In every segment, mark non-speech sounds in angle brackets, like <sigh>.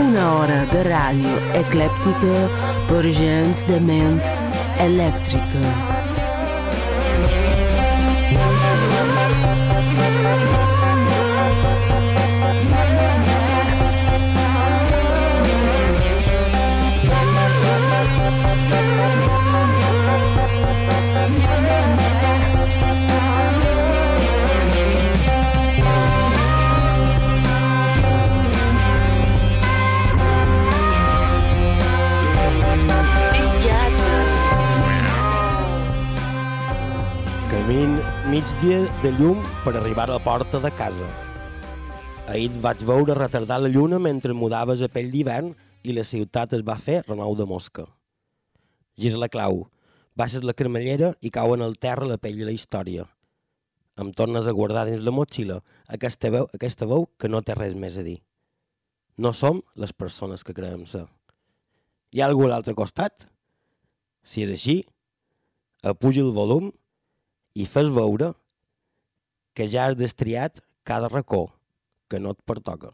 Una hora de ràdio eclèptica per gent de ment elèctrica. Migdia de llum per arribar a la porta de casa. Ahir et vaig veure retardar la lluna mentre mudaves a pell d'hivern i la ciutat es va fer renou de mosca. Gira la clau, baixes la cremallera i cauen al terra la pell i la història. Em tornes a guardar dins la motxilla aquesta veu, aquesta veu que no té res més a dir. No som les persones que creiem ser. Hi ha algú a l'altre costat? Si és així, apuja el volum i fes veure que ja has destriat cada racó que no et pertoca.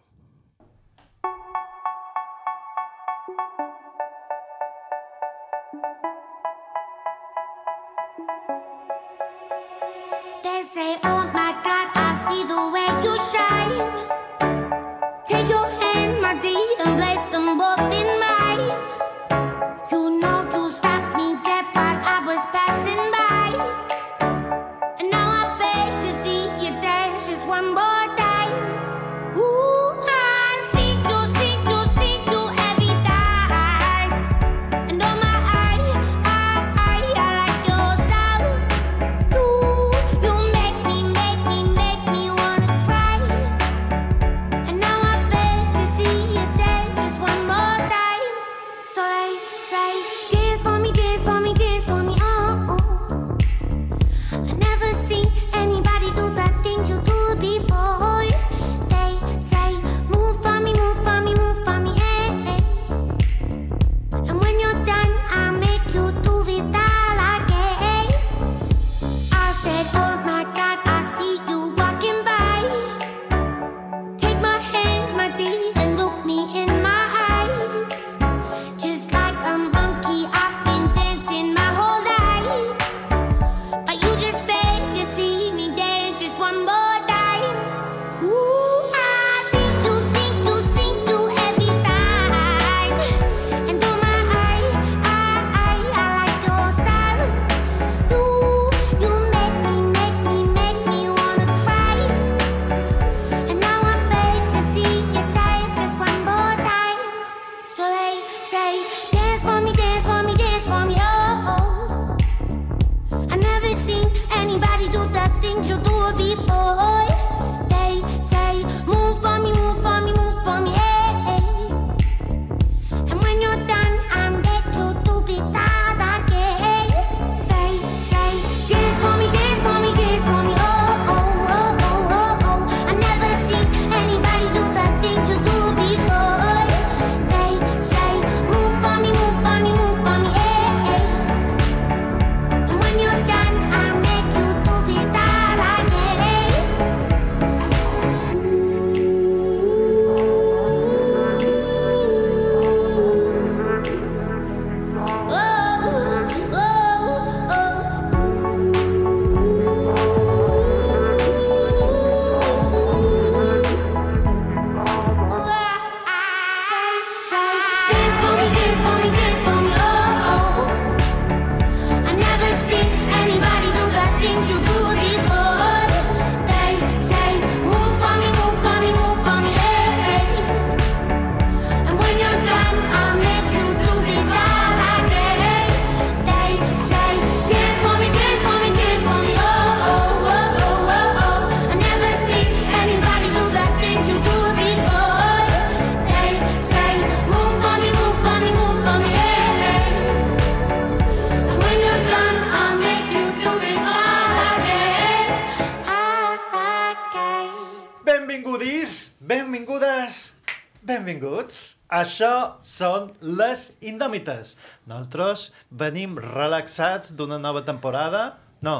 Benvinguts. Això són les Indòmites. Nosaltres venim relaxats d'una nova temporada. No.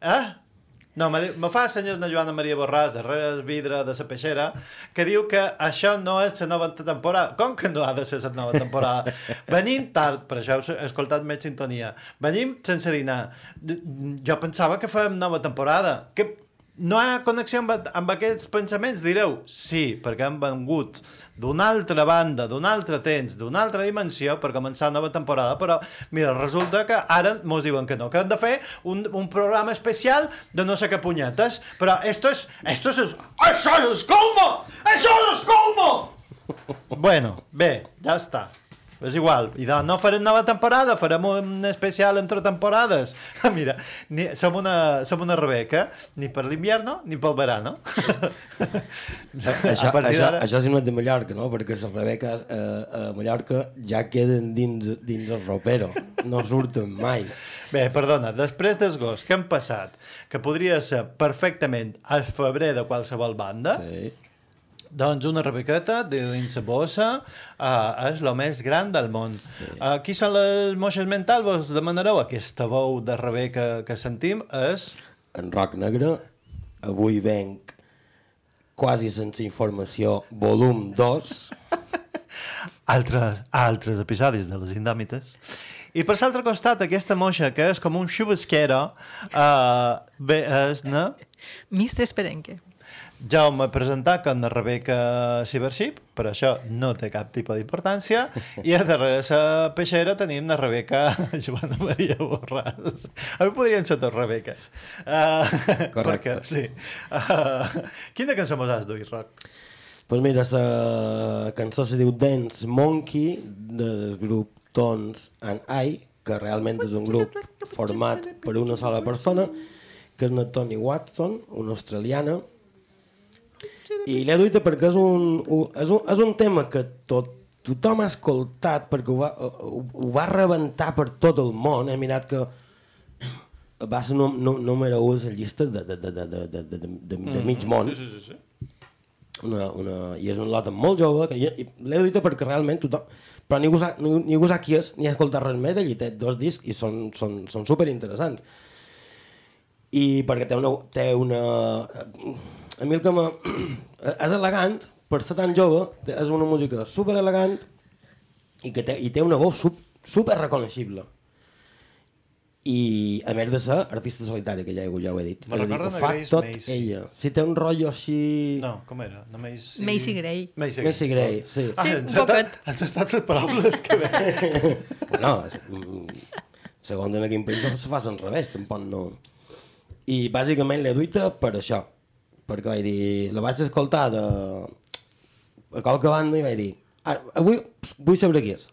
Eh? No, me, fa senyors de Joana Maria Borràs, darrere el vidre de la peixera, que diu que això no és la nova temporada. Com que no ha de ser la nova temporada? <laughs> Venim tard, per això heu escoltat més sintonia. Venim sense dinar. Jo pensava que fèiem nova temporada. Que no hi ha connexió amb, amb aquests pensaments, direu? Sí, perquè han vengut d'una altra banda, d'un altre temps, d'una altra dimensió per començar nova temporada, però mira, resulta que ara mos diuen que no, que han de fer un, un programa especial de no sé què punyetes, però esto es, esto es, això és colmo! Això és colmo! Bueno, bé, ja està. És igual, i de, no farem nova temporada, farem un especial entre temporades. <laughs> Mira, ni, som, una, som una Rebeca, ni per l'invierno ni pel verano. <laughs> Això, això, això és de Mallorca, no? Perquè les Rebeques eh, a Mallorca ja queden dins, dins el ropero. No surten mai. Bé, perdona, després del gos, què hem passat? Que podria ser perfectament al febrer de qualsevol banda, Sí. Doncs una rebequeta de dins la bossa uh, és el més gran del món. Sí. Uh, qui són les moixes mentals? Vos demanareu aquesta veu de rebeca que sentim és... En rock negre, avui venc quasi sense informació, volum 2. <laughs> altres, altres episodis de les Indòmites. I per l'altre costat, aquesta moixa, que és com un xubasquero, uh, bé, és, no? Mistres Perenque. Jaume presentat com la Rebeca Cibership, per això no té cap tipus d'importància, <laughs> i a darrere la peixera tenim la Rebeca <laughs> Joana Maria Borràs. A mi podrien ser tots Rebeques. Uh, <laughs> Correcte. Perquè, sí. Uh, quina cançó mos has duit, Roc? pues mira, la cançó se diu Dance Monkey, del grup Tones and I, que realment és un grup format per una sola persona, que és una Tony Watson, una australiana, i l'he duit perquè és un, és un, és un tema que tot, tothom ha escoltat perquè ho va, ho, ho va rebentar per tot el món. He mirat que va ser nú- nú- número 1 a les llistes de, de, de, de, de, de, de, de, de mig món. Sí, sí, sí. Una, una, I és un lot molt jove, que l'he duit perquè realment tothom... Però ningú sap, ningú, ningú sap qui és, ni ha escoltat res més d'ell, i té dos discs i són, són, són super interessants i perquè té una... Té una a mi el que me... <clears throat> és elegant, per ser tan jove, és una música super elegant i que té, i té una veu sup, super reconeixible. I a més de ser artista solitari, que ja, ho- ja ho he dit. Me És a dir, recorda una fa Grace tot Macy. ella. Si té un rotllo així... No, com era? No Macy... Macy Gray. Macy Macy Gray, sí. Ah, Sí, un poquet. ens ha estat les paraules que ve. <laughs> bueno, és, mm, segons en quin país se fa al revés, tampoc no... I bàsicament l'he duita per això, perquè vaig dir, la vaig escoltar de... a qualque banda i vaig dir, "Ah, avui vull saber qui és.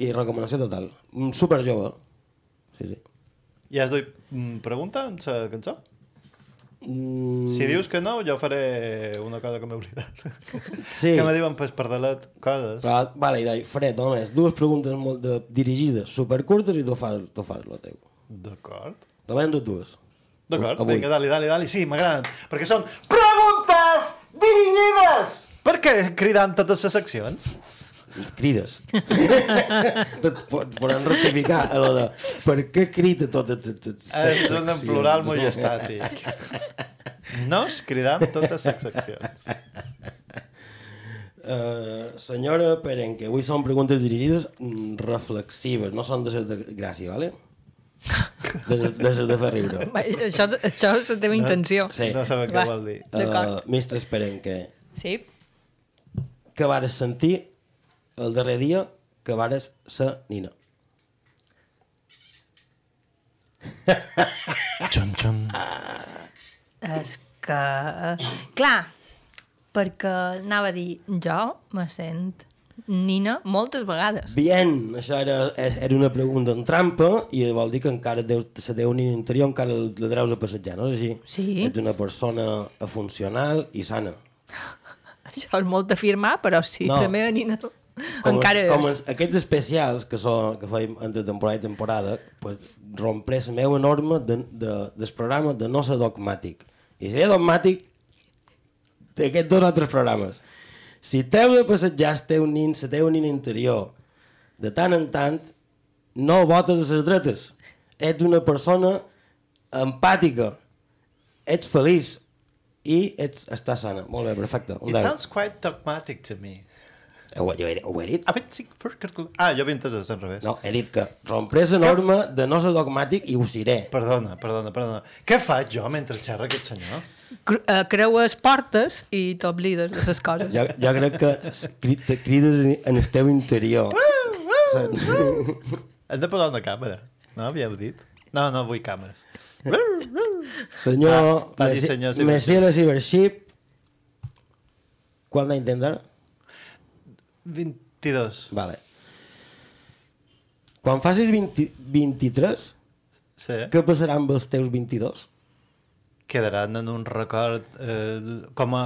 I recomanació total, super jove. Sí, sí. I has duit mm, pregunta amb la cançó? Mm, Si dius que no, jo faré una cosa que m'he oblidat. <laughs> Sí. que me diuen per pardalet coses. Però, vale, i deia, faré només dues preguntes molt de, dirigides, supercurtes, i tu fas, tu fas lo teu. D'acord. En dues. D'acord, vinga, dali, dali, dali. Sí, m'agraden. Perquè són preguntes dirigides! Per què cridant totes les seccions? crides. <laughs> Podem rectificar a lo de per què crida totes les És un en plural majestàtic. No es cridant totes les seccions. Uh, senyora Perenque, avui són preguntes dirigides mm, reflexives, no són de ser de gràcia, vale? De, de, de, fer riure. Va, Això, això és la teva intenció. Sí. No sabem què Va. vol dir. D'acord. Uh, Mestres Perenque, Sí? que vares sentir el darrer dia que vares ser nina? Xon, xon. És que... Clar, perquè anava a dir, jo me sent nina moltes vegades. Bien, això era, era una pregunta en trampa i vol dir que encara deus, la teva nina interior encara la dreus a passejar, no és així? Sí. Ets una persona funcional i sana. <laughs> Això és molt afirmar, però sí, No. la meva nina com, encara com els, aquests especials que, són, que feim entre temporada i temporada pues, rompré la meva norma de, de, del programa de no ser dogmàtic i seria dogmàtic d'aquests dos altres programes Si treus a passejar el teu nin, la teva nina interior, de tant en tant, no votes a les dretes. Ets una persona empàtica. Ets feliç. I ets, estàs sana. Molt bé, perfecte. Un It sounds quite dogmatic to me. Ho, ho, he, ho he dit? A veure, sí, Ah, jo havia entès al revés. No, he dit que rompré la norma de no ser dogmàtic i ho seré. Perdona, perdona, perdona. Què faig jo mentre xerra aquest senyor? Eh, creues portes i t'oblides de les coses. Jo, jo crec que te crides en- el teu interior. Saps? <laughs> Hem de posar una càmera. No, havíeu dit? No, no vull càmeres. Senyor, Ah, Messi- senyor. Messier de Cybership, quan l'any tindrà? 22. Vale. Quan facis 20, 23, Sí. què passarà amb els teus 22? Quedaran en un record eh, com a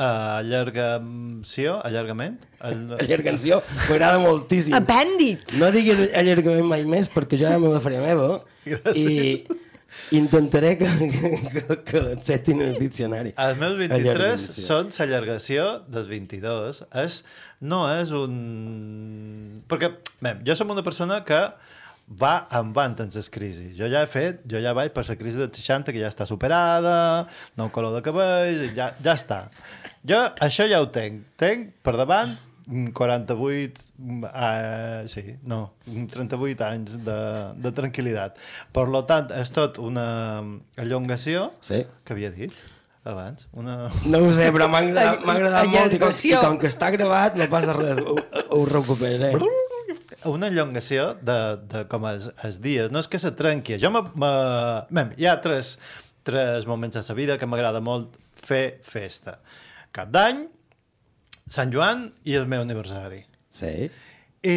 allargació, allargament? El... <laughs> Allargació, m'agrada moltíssim. Apèndix! No diguis allargament mai més perquè jo ja me la faré meva <laughs> i intentaré que, que, que, l'acceptin en el diccionari. Els meus 23 Allargació. són l'allargació dels 22. És, no és un... Perquè, bé, jo som una persona que va avant en les crisis. Jo ja he fet, jo ja vaig per la crisi dels 60, que ja està superada, nou color de cabells, ja, ja està. Jo això ja ho tenc. Tenc per davant mm, 48, mm, eh, sí, no, 38 anys de, de tranquil·litat. Per lo tant, és tot una allongació Sí. que havia dit abans. Una... No ho sé, però m'ha agradat, agradat molt i com, i com que està gravat no passa res, ho, ho recuperaré. Una allongació de, de com els, els dies. No és que se trenqui. Jo me, me... Mem, hi ha tres, tres moments de la vida que m'agrada molt fer festa. Cap d'any, Sant Joan i el meu aniversari. Sí. I,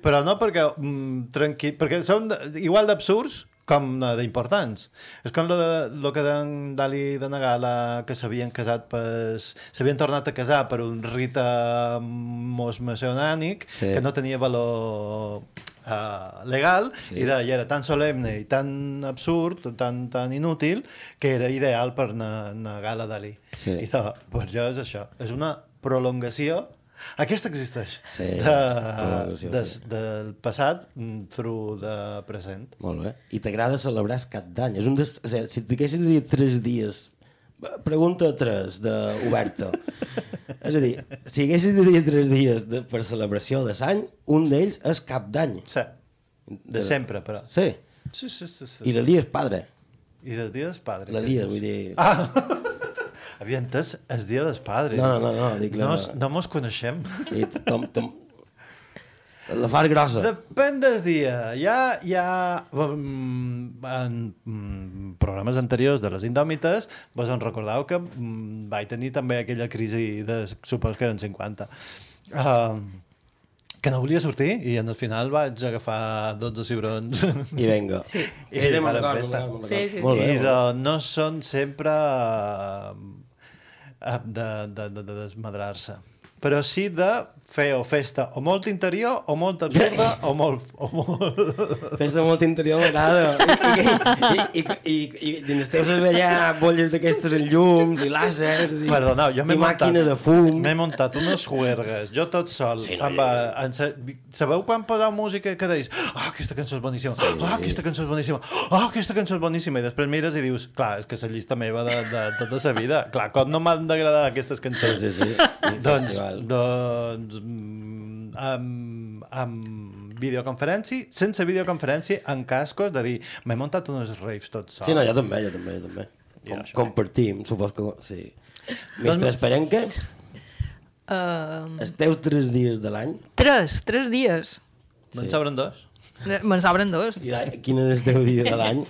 però no perquè mm, tranqui... perquè són de, igual d'absurds com eh, d'importants. És com lo que d'en Dali de Nagala que s'havien casat pas, s'havien tornat a casar per un rite mosmacionànic Sí. que no tenia valor uh, legal Sí. i, de, i era tan solemne i tan absurd, tan, tan inútil que era ideal per na, Nagala Dali. Sí. I de, per jo és això, és una prolongació aquesta existeix. Sí, de, prolongació, de, sí. Del passat mm, through de present. Molt bé. I t'agrada celebrar el cap d'any. És un des... o sigui, si et diguessis de dir tres dies, pregunta tres, de oberta. <laughs> és a dir, si haguessis de dir tres dies de, per celebració de l'any, un d'ells és cap d'any. Sí, de sempre, però. Sí. Sí, sí, sí. sí I sí. l'Elies padre. I del dia dels padres. L'Elies, vull dir... Ah! Havia entès el dia dels padres. No, no, no, no, dic la- No, no mos coneixem. I tom, tom... La fas grossa. Depèn del dia. Hi ha, hi ha mm, en mm, programes anteriors de les Indòmites vos en recordeu que mm, vaig tenir també aquella crisi de, supos que eren 50 uh, que no volia sortir i en el final vaig agafar 12 cibrons I venga. Sí. I festa. Sí, sí, Molt bé, i de, no són sempre uh, de, de, de, de desmadrar-se però sí de fer o festa o molt interior o molt absurda <laughs> o molt, o molt... <laughs> Festa molt interior m'agrada. I, i, i, i, i, i dins teus es veia bolles d'aquestes en llums i làsers i, Perdoneu, jo i muntat... màquina de fum. M'he muntat unes juergues, jo tot sol. Sí, no, amb, en, sa- sabeu quan poseu música que deis oh, aquesta cançó és boníssima, sí. oh, aquesta cançó és boníssima, oh, aquesta cançó és boníssima, i després mires i dius, clar, és que és la llista meva de, de, de tota la vida. Clar, com no m'han d'agradar aquestes cançons? Sí, sí, sí. Doncs, doncs amb, amb videoconferència, sense videoconferència, en cascos, de dir, m'he muntat unes raves tot sol. Sí, no, jo també, jo també, jo també. Ja, Com, això. compartim, supos que... Sí. Mestre Esperenca, Uh, els teus tres dies de l'any, tres, tres dies. Me'n Sí. sobren dos. Eh, Me'n sobren dos. i de- quin és el teu dia de l'any?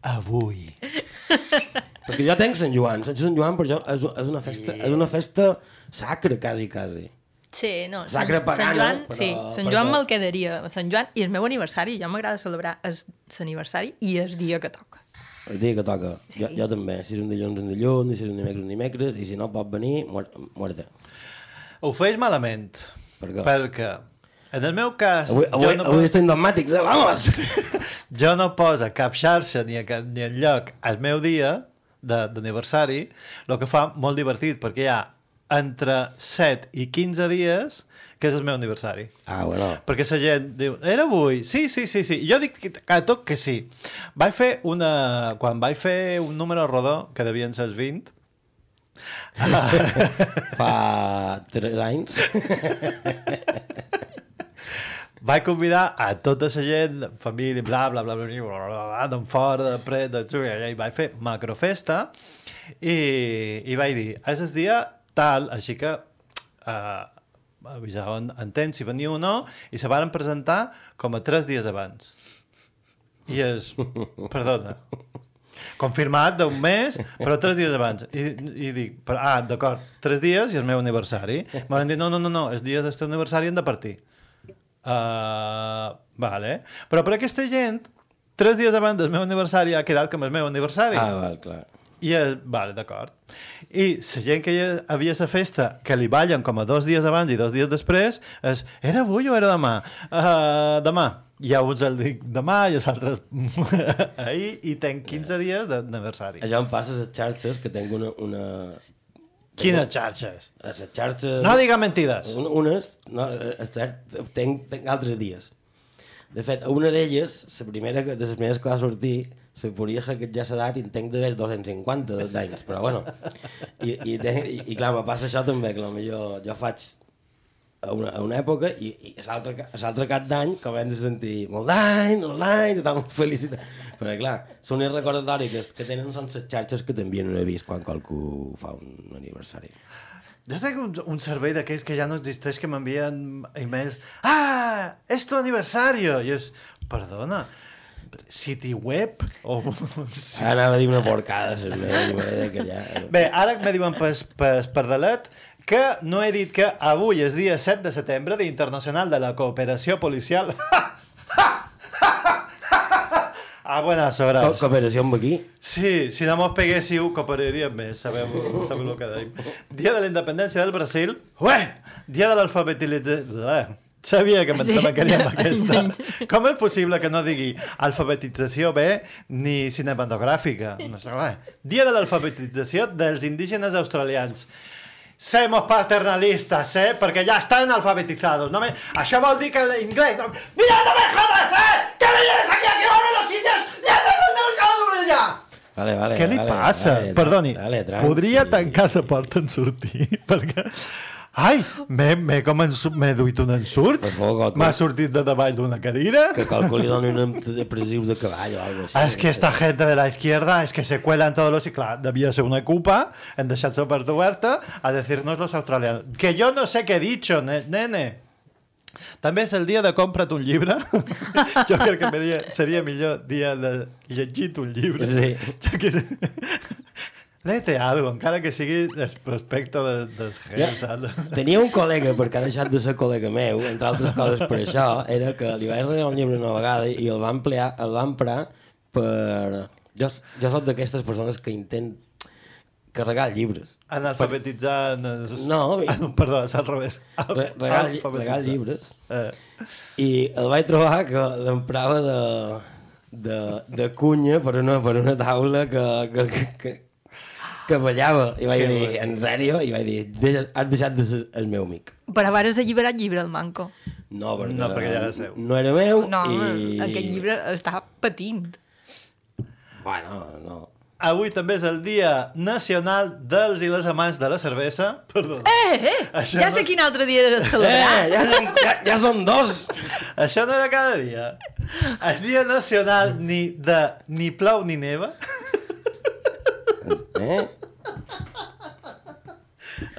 Avui. <laughs> Perquè jo tenc Sant Joan, Sant Joan per jo és, és, una festa, és una festa sacra, quasi, quasi. Sí, no, Sacre Sant, pagana, Sant Joan, però- sí, Sant perquè- Joan me'l quedaria. Sant Joan i el meu aniversari, ja m'agrada celebrar el- l'aniversari i el dia que toca. El dia que toca. Sí. Jo, jo també. Si és un dilluns, un dilluns, si és un dimecres, un dimecres, i si no pot venir, muer- muerte. Ho feis malament. Per què? Perquè, en el meu cas, Avui, avui, <laughs> jo, no avui estem dogmàtics, eh? Vamos! jo no posa cap xarxa ni, a cap, ni en lloc al meu dia d'aniversari, el que fa molt divertit, perquè hi ha entre 7 i 15 dies, que és el meu aniversari. Ah, bueno. Perquè la gent diu, era avui? Sí, sí, sí, sí. Jo dic que- cada tot que sí. Vaig fer una... Quan vaig fer un número rodó, que devien ser els 20, <laughs> Fa 3 anys. <laughs> vaig convidar a tota la gent, família, bla, bla, bla, bla, bla, bla, bla, bla d'en fora, de pre, de... I vaig fer macrofesta i, i vaig dir, és el dia tal, així que uh, avisaven en temps si venia o no, i se varen presentar com a tres dies abans. I és, perdona, confirmat d'un mes, però tres dies abans. I, i dic, però, ah, d'acord, tres dies i el meu aniversari. M'han dit, no, no, no, no, el dia del teu aniversari hem de partir. Uh, vale. Però per aquesta gent, tres dies abans del meu aniversari ha quedat com el meu aniversari. Ah, val, clar. I és, vale, d'acord. I la gent que hi havia la festa, que li ballen com a dos dies abans i dos dies després, és, era avui o era demà? Uh, demà. I a uns el dic demà i a l'altre <laughs> ahir i tenc 15 dies d'aniversari. Això em passa a les xarxes, que tinc una... una... Quines xarxes? A les xarxes... No diga mentides. Un- Unes, no, és cert, tenc, tenc altres dies. De fet, una d'elles, la primera que, de les primeres que va sortir, se podria que ja s'ha dat i en tenc d'haver 250 d'anys, però bueno. I, i, i, i clar, me passa això també, que potser jo, jo faig a una, a una època i, i a l'altre cap d'any començo a sentir molt d'any, molt d'any, tothom <laughs> felicitat. Però clar, són els recordatoris que, que tenen són les xarxes que t'envien un avís quan qualcú fa un aniversari. Jo tenc un, un servei d'aquells que ja no existeix que m'envien emails. Ah, és tu aniversario! I és, perdona, City Web? O... <laughs> Sí. Ara anava a dir una porcada. Bé, ara me diuen per, per, per delet que no he dit que avui és dia 7 de setembre, Dia Internacional de la Cooperació Policial. <laughs> a buenas Co horas. cooperació amb aquí? Sí, si no mos peguéssiu, cooperaríem més, sabeu, <laughs> sabeu el que deim. Dia de la independència del Brasil. Ué! Dia de l'alfabetització... Sabia que m'entrebancaria <laughs> amb aquesta. Com és possible que no digui alfabetització bé ni cinematogràfica? No sé, res. Dia de l'alfabetització dels indígenes australians. Semos paternalistas, ¿eh? Porque ya están alfabetizados. No me... Això vol dir que l'inglès... No... Mira, no me jodas, ¿eh? Que me vienes aquí a quemarme los sitios y a hacerme el caldo ya! Vale, vale, Què li vale, passa? Vale, Perdoni, Vale, tranqui. podria tancar la porta en sortir? <laughs> Perquè... Ai, m'he com m'he duit un ensurt? M'ha sortit de davall d'una cadira? Que qualcú li doni un depressiu de cavall o així. Ah, es que esta gente de la izquierda es que se cuelan todos los... Y claro, debía ser una cupa, en deixat la porta oberta, a decirnos los australianos. Que yo no sé qué he dicho, ne- nene. També és el dia de compra't un llibre. <laughs> jo crec que seria, seria millor dia de llegit un llibre. Sí. Ja que... Léete algo, encara que sigui el prospecte de, dels gens. Ja. Tenia un col·lega, perquè ha deixat de ser col·lega meu, entre altres coses per això, era que li vaig regalar un llibre una vegada i el va emplear, el va emprar per... Jo, jo soc d'aquestes persones que intent carregar llibres. Analfabetitzant... els- No, Ah, no, perdó, és al revés. Re, regal llibres. Eh, I el vaig trobar que l'emprava de, de, de cunya per una, per una taula que, que, que, que, que ballava. I vaig Que dir, en sèrio? I vaig dir, "Deixa- has deixat de ser el meu amic. Però vares alliberat llibre al manco. No, perquè, No, perquè ja era seu. No era meu No, i... aquest llibre està patint. Bueno, no. Avui també és el Dia Nacional dels i les amants de la cervesa. Perdó. Eh, eh, Això ja no sé és- quin altre dia era de celebrar. Eh, ja, són, ja, ja són dos! Això no era cada dia. El Dia Nacional ni de ni plou ni neva. Eh?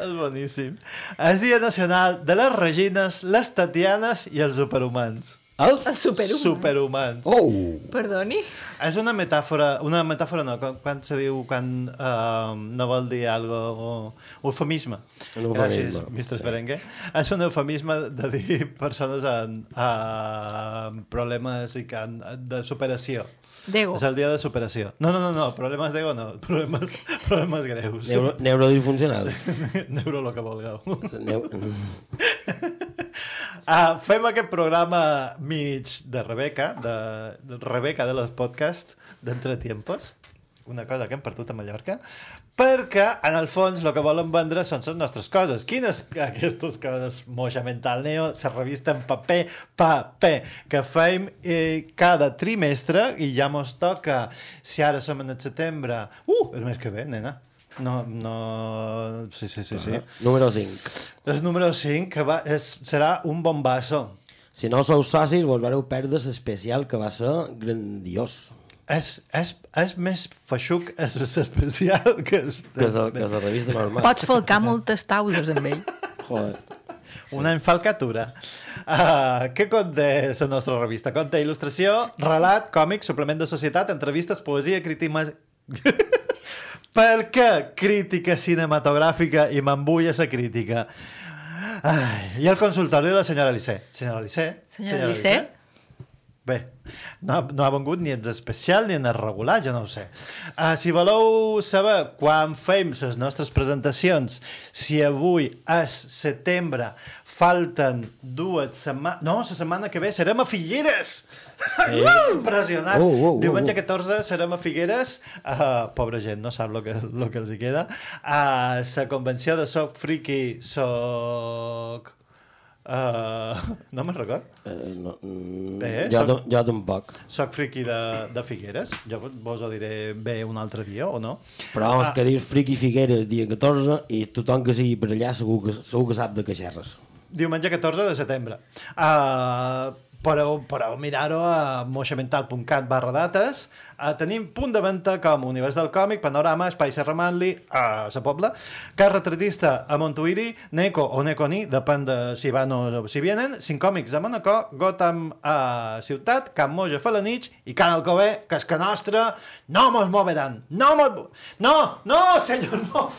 És boníssim. El Dia Nacional de les Regines, les Tatianes i els superhumans. Els? El superhumà. Superhumans. Oh! Perdoni? És una metàfora, una metàfora no, quan, quan se diu quan uh, no vol dir algo, o eufemisme. Un eufemisme, Gràcies, Mr. sí. Berenguer. És un eufemisme de dir persones amb, amb problemes i que han, de superació. Dego. És el dia de superació. No, no, no, no problemes d'ego no, problemes, <laughs> problemes greus. Neuro, neurodisfuncional. <laughs> Neuro lo que vulgueu. Neu... <laughs> Ah, fem aquest programa mig de Rebeca, de, de Rebeca de los podcasts d'Entretiempos, una cosa que hem perdut a Mallorca, perquè, en el fons, el que volen vendre són les nostres coses. Quines <laughs> aquestes coses? Moixa Mental Neo, la revista en paper, paper, que fem eh, cada trimestre i ja mos toca, si ara som en el setembre, uh, el mes que ve, nena, no, no... Sí, sí, sí, sí. Número 5. El número 5, que va, és, serà un bombasso. Si no sou socis, vos vareu perdre l'especial que va ser grandiós. És, és, és més feixuc és especial que és, Que és, el, que és la revista normal. Pots falcar moltes taules amb ell. <laughs> Joder. una enfalcatura. Uh, què conté la nostra revista? Conté il·lustració, relat, còmic, suplement de societat, entrevistes, poesia, crítica... <laughs> <laughs> per què crítica cinematogràfica i m'embulla la crítica? Ai, I el consultori de la senyora Lissé. Senyora Lissé? Senyora Lissé? Bé, no, no ha vengut ni en especial ni en el regular, jo no ho sé. Uh, si voleu saber quan fem les nostres presentacions, si avui és setembre, falten dues setmanes... No, la setmana que ve serem a Figueres! Sí. <laughs> Impressionant! Uh, uh, uh, Diumenge uh. 14 serem a Figueres. Uh, pobra gent, no sap el que, lo que els hi queda. A la convenció de Soc Friki, Soc... Uh, no me'n record. Eh, no, mm, Bé, jo, som- jo tampoc. Soc friki de, de Figueres. Jo vos ho diré bé un altre dia, o no? Però és que dir Friqui Figueres dia 14 i tothom que sigui per allà segur que, segur que sap de què xerres. Diumenge 14 de setembre. Uh, podeu, podeu mirar-ho a moixamental.cat barra dates. Uh, tenim punt de venda com Univers del Còmic, Panorama, Espai Serra Manli, a la Pobla, Car Retratista a Montuïri, Neco o Neconi, depèn de si van o si vienen, Cinc Còmics a Manacor, Gotham a Ciutat, Can Moja a Falanich i Can Alcobé, que és que nostra, no mos moveran. No mos... No, no, senyor, no.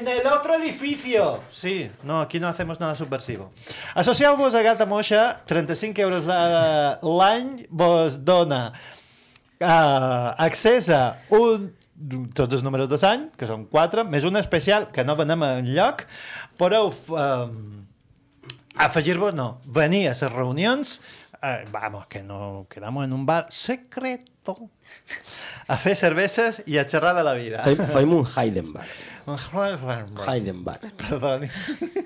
En el otro edificio. Sí, no, aquí no hacemos nada subversivo. Associeu-vos a Gata Moixa, 35 euros la- l'any vos dona uh, accés a un tots els números de l'any, que són 4, més un especial que no venem en lloc, podeu uh, afegir-vos, no, venir a les reunions, eh, vamos, que no quedamos en un bar secreto, a fer cerveses i a xerrar de la vida. Fem, un Heidenberg. Perdoni. Heidenberg.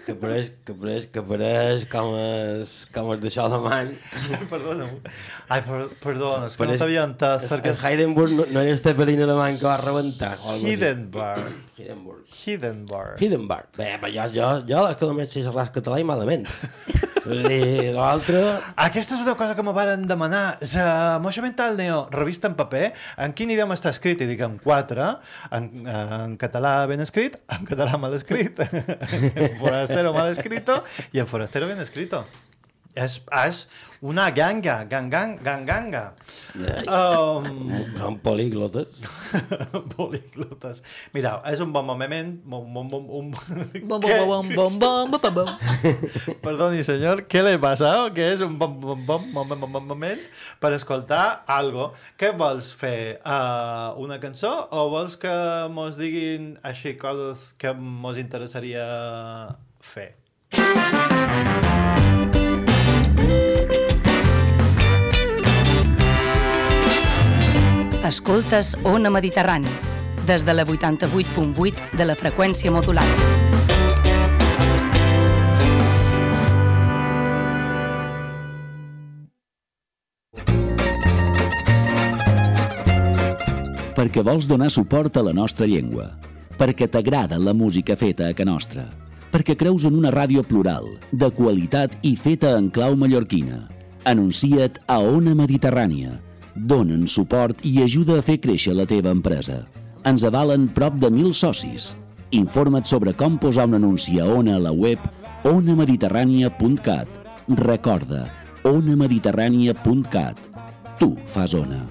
Que pareix, que pareix, que pareix com és, com és d'això de man. Perdona. Ai, per, perdona, és que Pareix- no t'havia entès, perquè... El Heidenberg no, no era este pelín alemany que va rebentar. Hindenburg. Hindenburg. Hindenburg. Hindenburg. Bé, però jo, jo, jo que només sé xerrar català i malament. <laughs> L'altre... Aquesta és una cosa que m'ho varen demanar. La Moixa Mental Neo, revista en paper, en quin idioma està escrit? I dic en quatre, en, en català ben escrit, en català mal escrit, <laughs> en forastero mal escrito i en forastero ben escrito. És, és una ganga, gangang, ganganga. Um, Són políglotes. Políglotes. Mira, és un bon moment... Un, bon, bon, un... Bom, bom, bom, bom, bom, bom, bom. Perdoni, senyor, què li passa? Que és un bon, bon, bon, bon, bon, bon moment per escoltar algo. Què vols fer? Uh, una cançó o vols que mos diguin així coses que mos interessaria fer? Escoltes Ona Mediterrani, des de la 88.8 de la freqüència modulada. perquè vols donar suport a la nostra llengua, perquè t'agrada la música feta a ca nostra, perquè creus en una ràdio plural, de qualitat i feta en clau mallorquina. Anuncia't a Ona Mediterrània. Donen suport i ajuda a fer créixer la teva empresa. Ens avalen prop de mil socis. Informa't sobre com posar un anunci a Ona a la web onamediterrània.cat. Recorda, onamediterrània.cat. Tu fas Ona.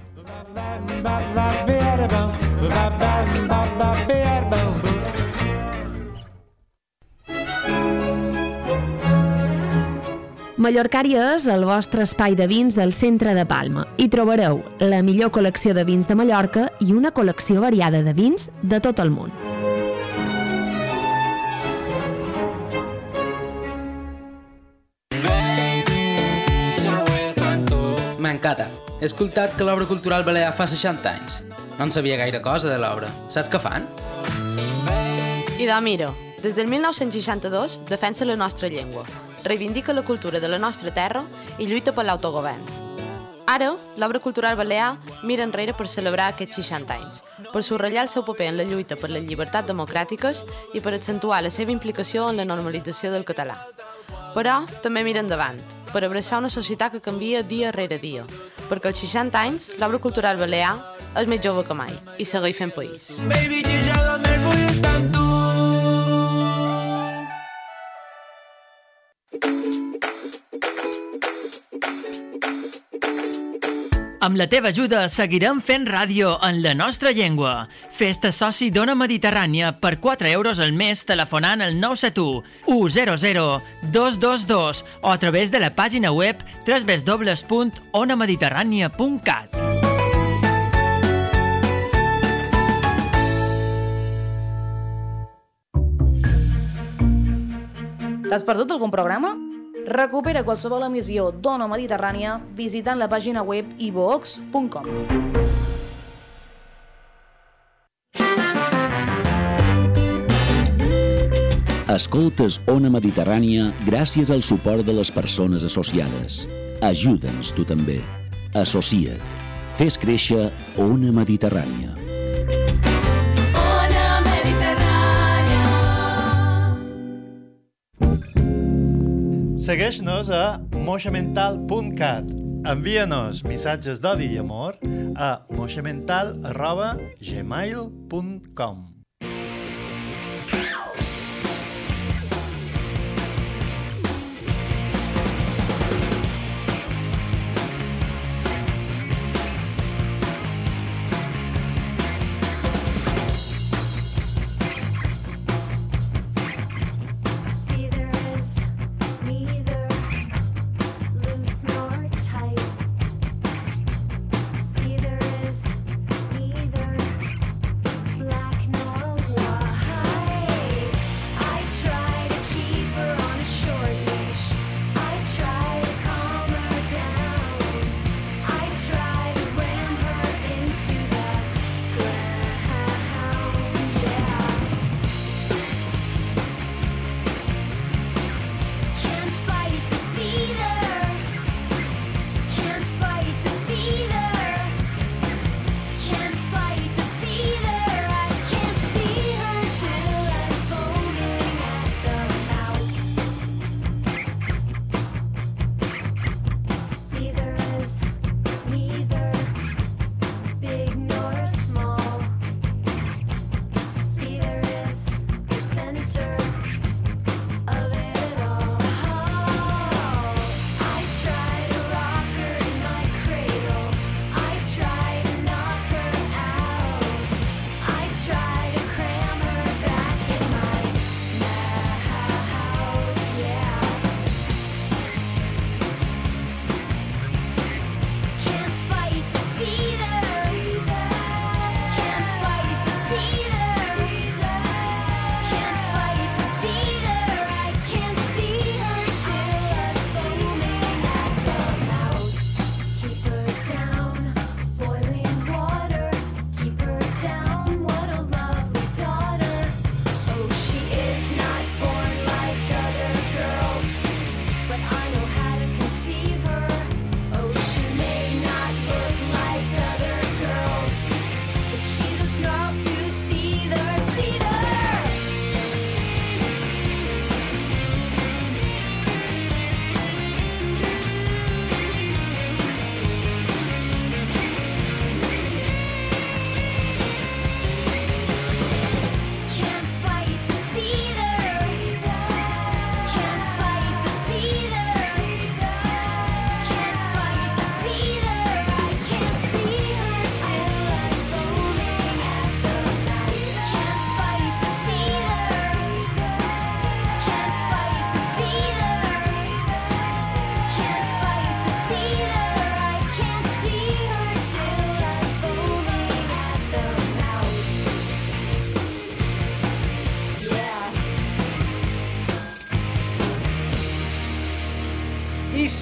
Mallorcària és el vostre espai de vins del centre de Palma. Hi trobareu la millor col·lecció de vins de Mallorca i una col·lecció variada de vins de tot el món. M'encanta. He escoltat que l'obra cultural balear fa 60 anys. No en sabia gaire cosa de l'obra. Saps què fan? I de Miro, des del 1962 defensa la nostra llengua, reivindica la cultura de la nostra terra i lluita per l'autogovern. Ara, l'obra cultural balear mira enrere per celebrar aquests 60 anys, per subratllar el seu paper en la lluita per les llibertats democràtiques i per accentuar la seva implicació en la normalització del català. Però també mira endavant, per abraçar una societat que canvia dia rere dia, perquè als 60 anys l'obra cultural balear és més jove que mai i segueix fent país. Baby, Amb la teva ajuda seguirem fent ràdio en la nostra llengua. Fes-te soci d'Ona Mediterrània per 4 euros al mes telefonant al 971 100 222 o a través de la pàgina web www.onamediterrània.cat. T'has perdut algun programa? Recupera qualsevol emissió d'Ona Mediterrània visitant la pàgina web ivox.com. Escoltes Ona Mediterrània gràcies al suport de les persones associades. Ajuda'ns tu també. Associa't. Fes créixer Ona Mediterrània. Segueix-nos a moixamental.cat. Envia-nos missatges d'odi i amor a moixamental.gmail.com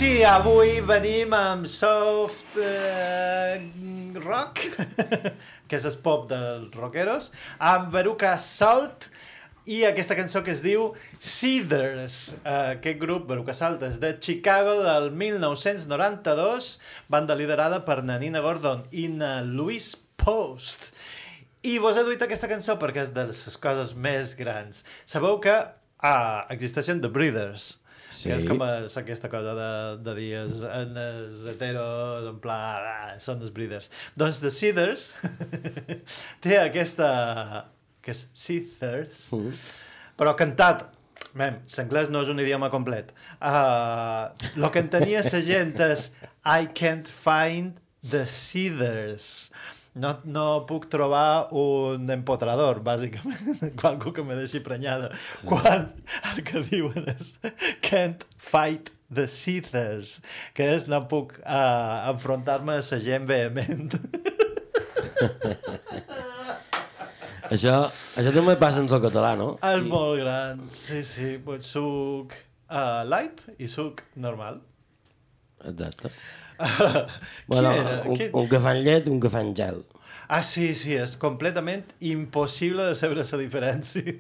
sí, avui venim amb soft eh, rock, <laughs> que és el pop dels rockeros, amb Veruca Salt, i aquesta cançó que es diu Seeders. Uh, aquest grup, Beruca Saltes, de Chicago del 1992, banda liderada per Nanina Gordon i na Louise Post. I vos he duit aquesta cançó perquè és de les coses més grans. Sabeu que ah, existeixen The Breeders, Sí. que és com és aquesta cosa de, de dir els, els heteros, en pla, ah, són els breeders. Doncs The Seeders <laughs> té aquesta... que és Seethers, Mm. però cantat Mem, l'anglès no és un idioma complet. Uh, lo que entenia la gent és I can't find the seeders. No, no puc trobar un empotrador, bàsicament, <laughs> qualcú que me deixi prenyada. Quan el que diuen és can't fight the seethers, que és no puc uh, enfrontar-me a la gent vehement. <laughs> Això, això també passa en el català, no? És molt gran, sí, sí. Pues suc uh, light i suc normal. Exacte. <laughs> Bueno, era? un, Qui- un cafè en llet, un en gel. Ah, sí, sí, és completament impossible de saber la diferència.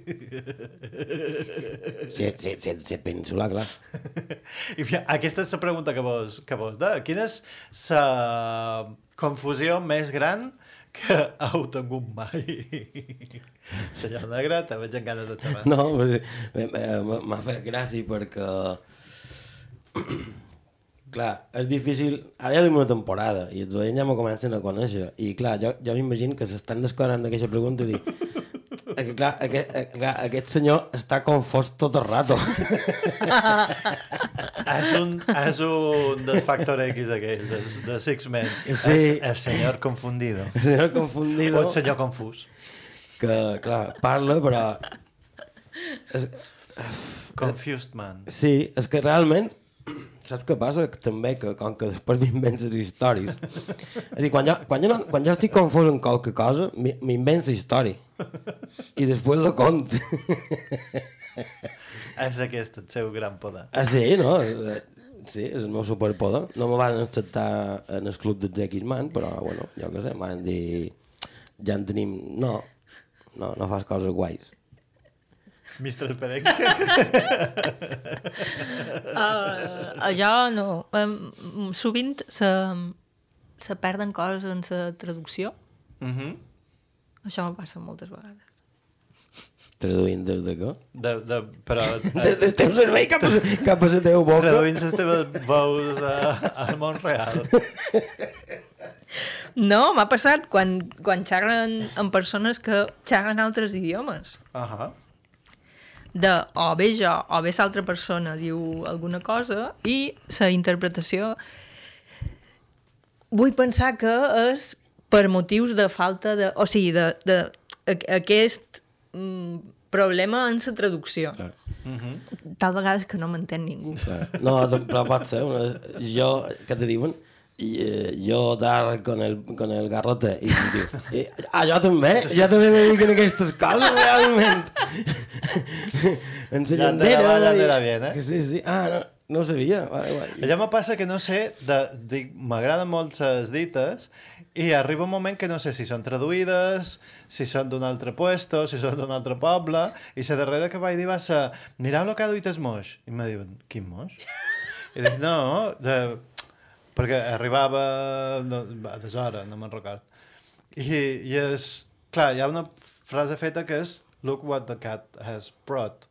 Si, si, si, si penso la clar. <laughs> I mira, aquesta és la pregunta que vos, que vos de. Quina és la confusió més gran que <laughs> heu tingut mai? Senyor Negre, te veig en ganes de xerrar. No, eh, eh, m'ha fet gràcia perquè... <clears throat> clar, és difícil... Ara ja tenim una temporada i els oients ja me comencen a conèixer. I clar, jo, jo m'imagino que s'estan descobrant d'aquesta pregunta i dic... Eh, clar, aquest, eh, clar, aquest senyor està confós tot el rato. <laughs> és, un, és un del Factor X aquell, de, de Six Men. Sí. És el senyor confundido. El senyor confundido. O el senyor confús. que, clar, parla, però... És, Confused man. Sí, és que realment saps què passa? Que també que com que després m'invents les històries. És a dir, quan jo, quan jo, no, quan jo estic confós en qualque cosa, m'invents història. I després la cont. És aquest el seu gran poder. ah, sí, no? Sí, és el meu superpoder. No me van acceptar en el club de Jackie Man, però, bueno, jo què sé, em van dir... Ja en tenim... No, no, no fas coses guais. Mr. Perenque. Uh, jo no. Um, sovint se, se perden coses en la traducció. Mm -hmm. Això me passa moltes vegades. Traduint des de què? de, de, però... <laughs> Des del teu cervell cap a, cap a la teva boca. Traduint les teves veus a, al món real. No, m'ha passat quan, quan xerren amb persones que xerren altres idiomes. Uh -huh. De o bé jo o bé l'altra persona diu alguna cosa i la interpretació vull pensar que és per motius de falta de... O sigui, de, de, a- aquest mm, problema en la traducció. Mm -hmm. Tal vegades que no m'entén ningú. No, tam- però pot ser. Una, jo, què te diuen? I, eh, jo dar con el, con el garrote i, i diu, i, ah, jo també jo també me dic en aquestes coses realment <laughs> en la Ja i- bien, eh? que sí, sí, ah, no, no ho sabia vale, vale. Allò me passa que no sé, m'agraden molt les dites i arriba un moment que no sé si són traduïdes, si són d'un altre puesto, si són d'un altre poble, i la darrera que vaig dir va ser mireu lo que ha duit el moix. I me diuen, quin moix? I dic, no, de, perquè arribava no, a deshora, no me'n record. I, I és... Clar, hi ha una frase feta que és Look what the cat has brought,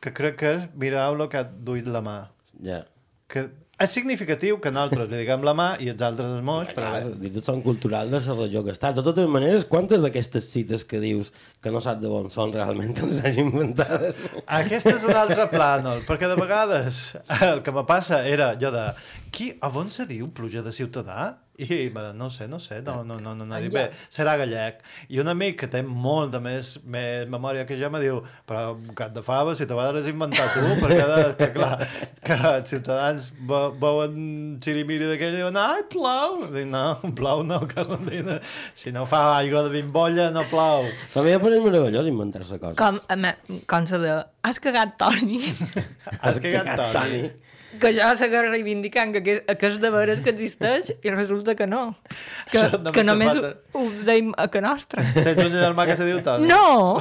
que crec que és mireu lo que ha duit la mà. ja Que és significatiu que nosaltres li diguem la mà i els altres el moix, però... Dites són culturals de regió que està. De totes maneres, quantes d'aquestes cites que dius que no saps de on són realment <laughs> les has inventades? Aquest és un altre plànol, perquè de vegades el que me passa era jo de qui, a on se diu pluja de ciutadà? I va, no ho sé, no sé, no, no, no, no, no. Dic, bé, serà gallec. I un amic que té molta més, més memòria que jo me diu, però un cap de fava, si te vas inventar tu, perquè de, que clar, que els ciutadans ve- veuen xirimiri d'aquell i diuen, ai, plou! Dic, no, plou no, que condina. Si no fa aigua de bimbolla, no plou. A mi em pareix meravellós inventar-se coses. Com, com se de... <laughs> Has cagat, Toni? Has cagat, Toni? Que jo segueix reivindicant que, que, que és de veres que existeix i resulta que no. Que, que només ho, ho deim a que nostra. Tens un germà que se diu Toni? No!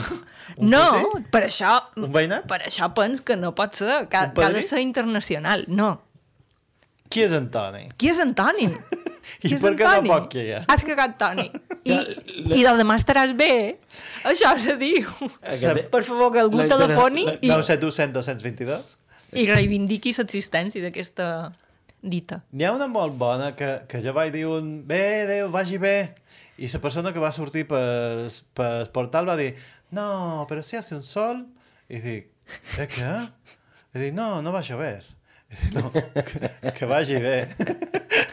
Un no, cosí? per això... Un veïnat? Per això pens que no pot ser, que, que ha de ser internacional. No. Qui és en Toni? Qui és en Toni? <laughs> I Qui és per què no pot que hi ha? Has cagat, Toni. <laughs> I, i del demà estaràs bé. Això se diu. Aquest- Per favor, que algú telefoni i, 971 222? I reivindiqui l'existència d'aquesta dita. N'hi ha una molt bona que, que jo vaig dir un bé, Déu, vagi bé. I la persona que va sortir per, per portal va dir no, però si hace un sol. I dic, eh, què? I dic, no, no va a llover. No, que, que vagi bé. <laughs>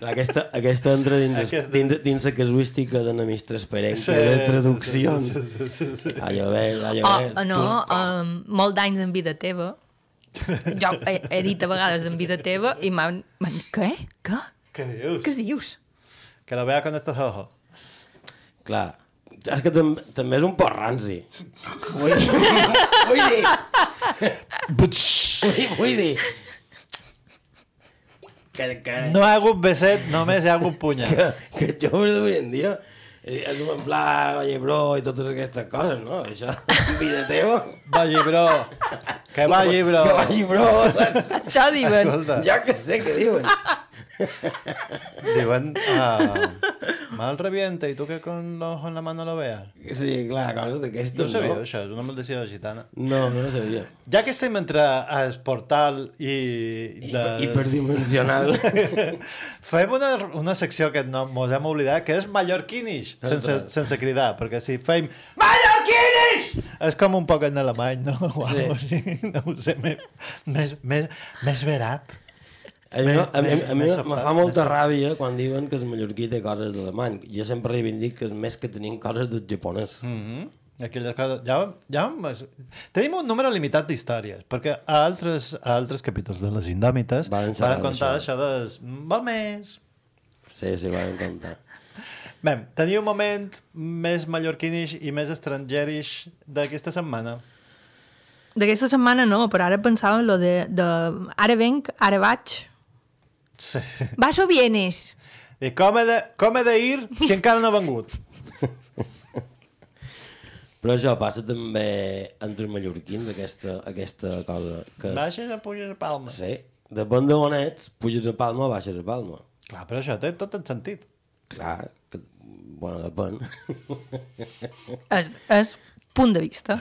Aquesta, aquesta entra dins, Aquesta- dins, dins la casuística de Namis Transparent, Sí, que de sí, traduccions. sí, sí, sí, sí. A llover, a Oh, llover. no, um, molt d'anys en vida teva. Jo he, he dit a vegades en vida teva i m'han... Què? Què? Què dius? Què dius? Que lo vea con estos ojos. Clar, és que tam també és un poc ranci. Vull dir... vull dir... vull, vull dir... Que, que, No hi ha hagut beset, només hi ha hagut punya. <laughs> que, que joves d'avui en dia eh, és en pla, valle bro i totes aquestes coses, no? Això, <laughs> vida teva. Vagi, bro. Que vagi, bro. Que vagi, bro. Això diuen. Escolta. Ja que sé què diuen. <laughs> Diuen, ah, mal revienta y tú que con los ojos en la mano lo veas. Sí, clar, coses No d'aquestes, ho sabia, no? això, és una maldició gitana. No, no ho sabia. Ja que estem entre el portal i... Hiper- hiperdimensional. <laughs> Fem una, una secció que no mos hem oblidat, que és mallorquinish, sense, sense cridar, perquè si fem mallorquinish és com un poc en alemany, no? <laughs> O Sí. no ho sé, més, més, més, més verat. A mi, a mi, a mi me fa molta ràbia quan diuen que el mallorquí té coses d'alemany. Jo sempre reivindic que és més que tenim coses del japonès. Mm -hmm. Aquelles coses... Ja, ja, tenim un número limitat d'històries, perquè a altres, a altres capítols de les indòmites Van van, contar d'això. això de... Val més. Sí, sí, van comptar. Bé, <laughs> teniu un moment més mallorquinish i més estrangerish d'aquesta setmana. D'aquesta setmana no, però ara pensava en lo de, de ara venc, ara vaig. Sí. <laughs> Vas o vienes? I com he de, com he d'ir si encara no ha vengut? Però això passa també entre els mallorquins, aquesta, aquesta cosa. Que és, Baixes o puges a Palma? sí, depèn de on ets, puges a Palma o baixes a Palma. Clar, però això té tot el sentit. Clar, que, bueno, depèn. És, és punt de vista.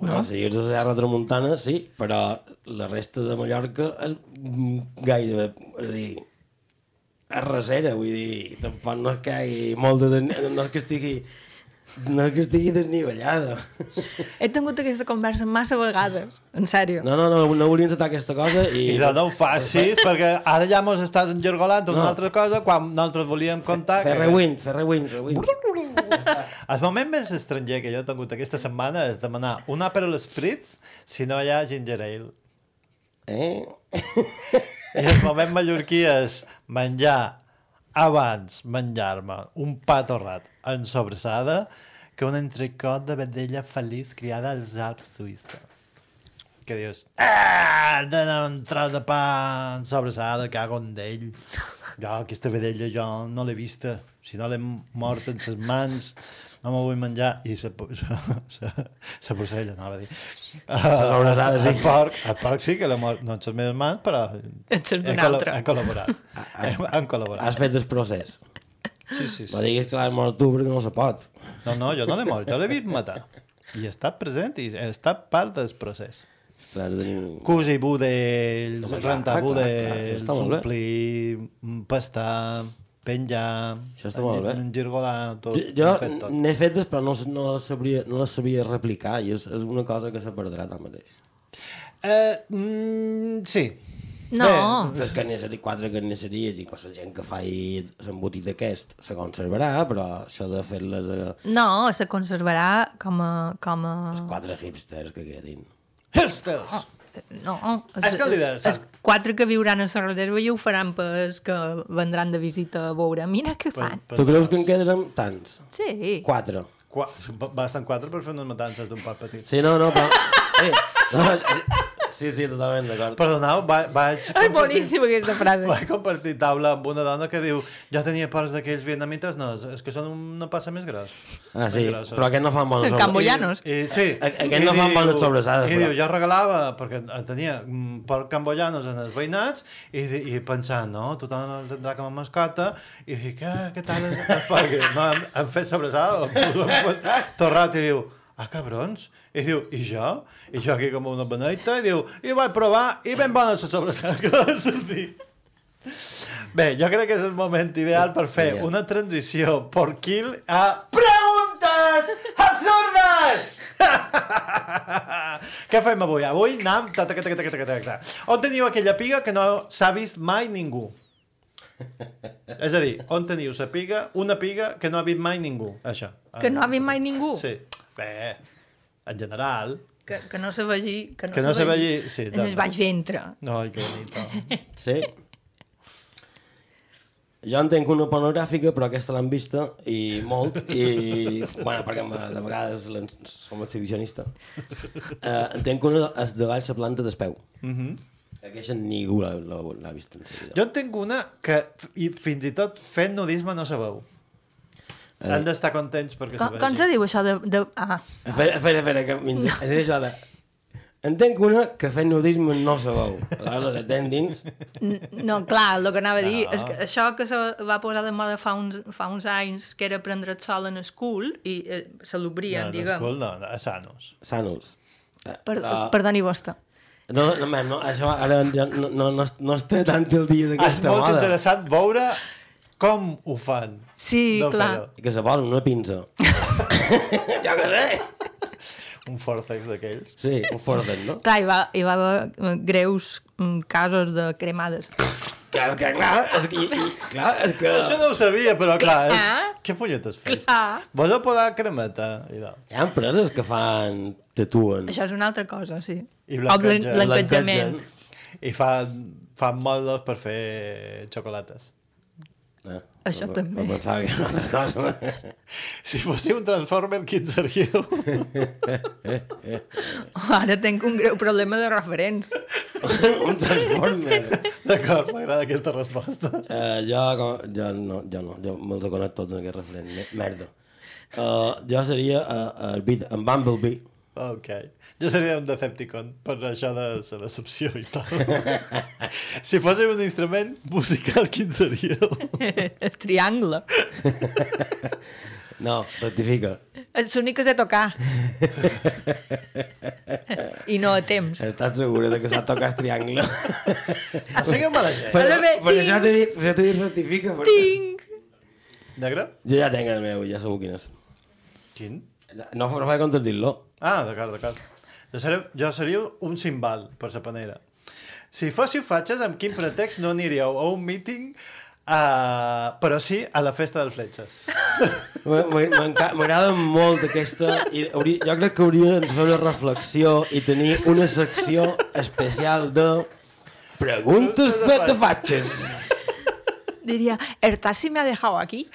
No? Si ets a Serra Tramuntana, sí, però la resta de Mallorca és gairebé, és a dir, és recera, vull dir, tampoc no és que hi molt de... no és que estigui no que estigui desnivellada. He tingut aquesta conversa massa vegades, en sèrio. No, no, no, no volia encetar aquesta cosa i... I de no ho facis, perquè ara ja mos estàs engergolant una No. altra cosa quan nosaltres volíem contar... Fer rewind, fer rewind, rewind. El moment més estranger que jo he tingut aquesta setmana és demanar un Aperol Spritz si no hi ha ginger ale. Eh? I el moment mallorquí és menjar abans menjar-me un pa torrat en sobrassada que un entrecot de vedella feliç criada als Alps suïsses. Que dius, ah, un tros de pa en sobrassada, cago en d'ell. Jo, aquesta vedella jo no l'he vista. Si no l'he mort en ses mans, no me vull menjar. I <laughs> sa porcella, anava a dir. Sa sobrassada, sí. El porc, el porc sí que l'he mort, no en ses meves mans, però En ses d'un altre. he col·laborat. hem, hem col·laborat. Has fet el procés. Sí, sí, sí. No diguis que l'has mort tu perquè no se pot. No, no, jo no l'he mort, jo l'he vist matar. I he estat present i he estat part del procés. Ostres, tenim... Cosir budells, rentar budells, està omplir, pastar, penjar, Això està molt bé. engirgolar, tot. Jo, fet n'he fetes però no, no, les sabria, no les sabia replicar i és, és una cosa que se perdrà tanmateix. Eh, mm, sí. No. Les carnisseries, quatre carnisseries i la gent que fa l'embotit aquest se conservarà, però això de fer-les a No, se conservarà com a... Com a... quatre hipsters que quedin. Hipsters! No, És que de- els quatre que viuran a la reserva i ho faran pas que vendran de visita a veure. Mira què fan. Tu creus que en quedarem tants? Sí. Quatre. Qua, basten quatre per fer unes matances d'un pot petit. Sí, no, no, però... Sí, no, sí, sí, totalment d'acord. Perdoneu, va, vaig... Ai, boníssima aquesta frase. Vaig compartir taula amb una dona que diu jo tenia pors d'aquells vietnamites, no, és que són una passa més gros. Ah, sí, però aquests no fan bones Camboyanos. I, i, sí. A- aquests no fan bones sobrassades, I però. diu, jo regalava, perquè tenia porc camboyanos en els veïnats, i, i pensant, no, tothom el tindrà com a mascota, i dic, ah, què tal? I, no, hem, hem fet sobrassada, torrat, i diu, ah, cabrons. I diu, i jo? I jo aquí com una beneita, i diu, i vaig provar, i ben bona la sobrassada <laughs> que va sortir. Bé, jo crec que és el moment ideal per fer Sí. una transició porquil a preguntes absurdes! <laughs> Què fem avui? Avui anem... Ta, ta, ta, ta, ta, ta, ta, ta. On teniu aquella piga que no s'ha vist mai ningú? És a dir, on teniu la piga, una piga que no ha vist mai ningú? Això. Que no ha vist mai ningú. Sí. Bé, en general... Que, que no se vegi... Que no, Que no se vegi- sí, en el doncs. baix ventre. Ai, que bonito. <laughs> Sí. Jo en tenc una pornogràfica, però aquesta l'han vista, i molt, i... bueno, perquè me- de vegades som exhibicionista. Uh, en tenc una de baix la planta d'espeu. Mhm. Aquesta ningú l'ha- vist en sa vida. Jo en tinc una que i fins i tot fent nudisme no se veu. Eh. Han d'estar contents perquè Com, com se diu això de... de... Ah, Espera, espera, espera, que m'inter- és això de... En tenc una que fent nudisme no se veu. Aleshores, la tenc dins. no, clar, el que anava a dir No. és que això que se va posar de moda fa uns, fa uns anys, que era prendre el sol en el cul, i eh, se l'obrien, no, no, diguem. no, no, a Sanos. Sanos. Per, Ah. Perdoni vostè. No, no, no, això ara ja no, no, no, no està tant el dia És d'aquesta molt moda. interessant veure com ho fan. Sí, de clar. fer-ho. I que se posen una pinça. <laughs> jo què sé. Un forcex d'aquells. Sí, un fordet, no? Clar, hi va, hi va haver eh, greus mm, casos de cremades. Clar, que clar, és que, i, i, clar, és que... Això no ho sabia, però clar, és... Clar. què punyetes fes? Clar. Vols a posar cremeta? I no. Hi ha empreses que fan tatuen. Això és una altra cosa, sí. I blanquejament. I fan, fan moldes per fer xocolates. Això no, també. No pensava que era una altra cosa. <laughs> Si fóssiu un Transformer, quin seríeu? Ara tinc un greu problema de referents. <laughs> un Transformer. D'acord, m'agrada aquesta resposta. Uh, jo, com- jo no, jo no, jo me'ls he conec tots en aquest referent. Me- Merda. Uh, jo seria uh, el beat, en Bumblebee. Ok. Jo seria un Decepticon, per això de la decepció i tal. <laughs> si fóssiu un instrument musical, quin seríeu? <laughs> Triangle. No, rectifica. És l'únic que sé tocar. I no a temps. Estàs segura de que s'ha tocat triangle? Ah, sigueu mala gent. Per, Ara bé, per ting. això t'he dit, per això t'he dit rectifica. Perquè... Tinc! Negre? Jo ja tenc el meu, ja segur quin és. Quin? No, no faig contradir-lo. Ah, d'acord, d'acord. Jo seria, jo seria un cimbal, per sa panera. Si fóssiu fatxes, amb quin pretext no aniríeu a un míting, uh, però sí a la festa dels fletxes? <laughs> M'agrada molt aquesta... I hauria, jo crec que hauríem de fer una reflexió i tenir una secció especial de preguntes fet de fatxes. Diria, ¿el taxi me ha dejado aquí?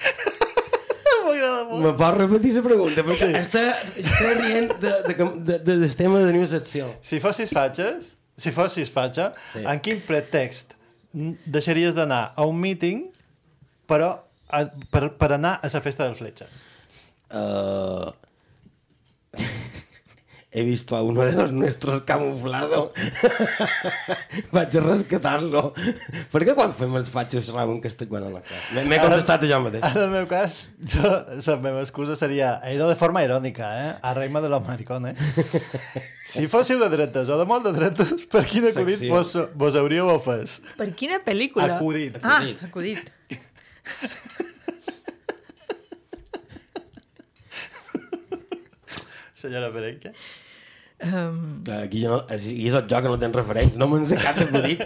M'agrada molt. Me pots repetir la pregunta? Perquè sí. està, està rient de, de, de, de, del tema de la secció. Si fossis fatxes, si fossis fatxa, Sí. en quin pretext deixaries d'anar a un míting, però a, per, per anar a la festa dels fletxes? Uh, he visto a uno de los nuestros camuflado. <laughs> Vaig a rescatar-lo. Per què quan fem els fatxos saben que estic bueno, la cara? M'he- contestat jo mateix. En el meu cas, jo, la meva excusa seria he ido de forma irònica, eh? A reima de los maricones. <laughs> Si fóssiu de dretes o de molt de dretes, per quin acudit vos, vos hauríeu ofès? Per quina pel·lícula? Acudit. Ah, Acudit. Senyora Perenque? Um, Clar, Aquí jo no, aquí és el joc que no tens referents, no me'n sé cap acudit.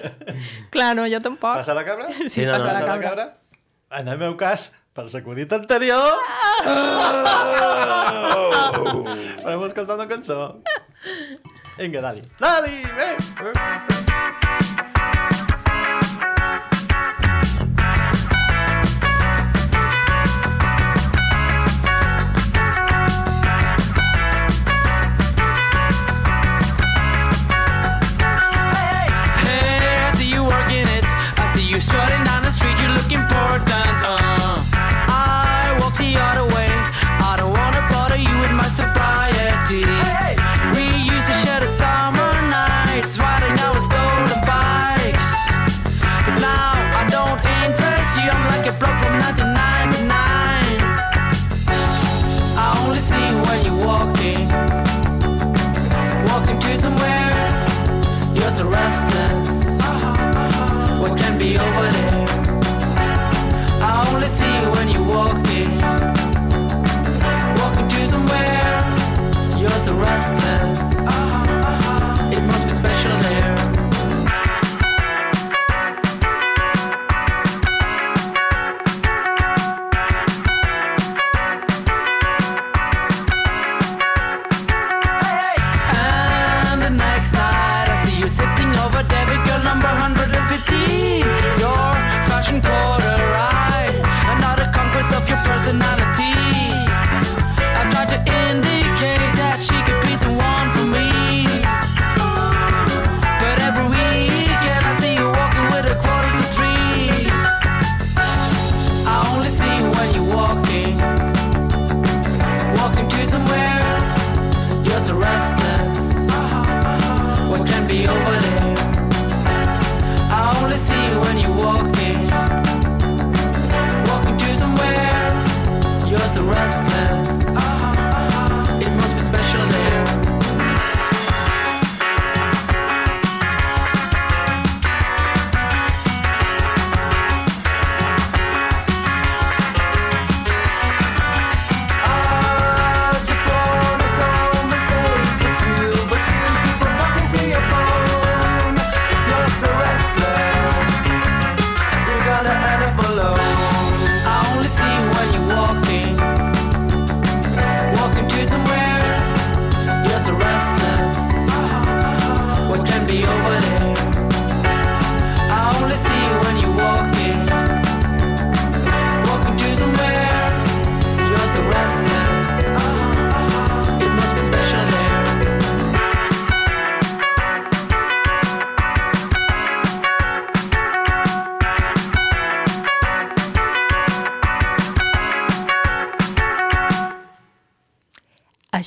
clar, no, jo tampoc. Passa la cabra? Sí, Sí, no, passa no, la Passa la cabra. cabra? En el meu cas, per l'acudit anterior... Oh! Farem escoltar una cançó. Vinga, Dali. Dali, bé!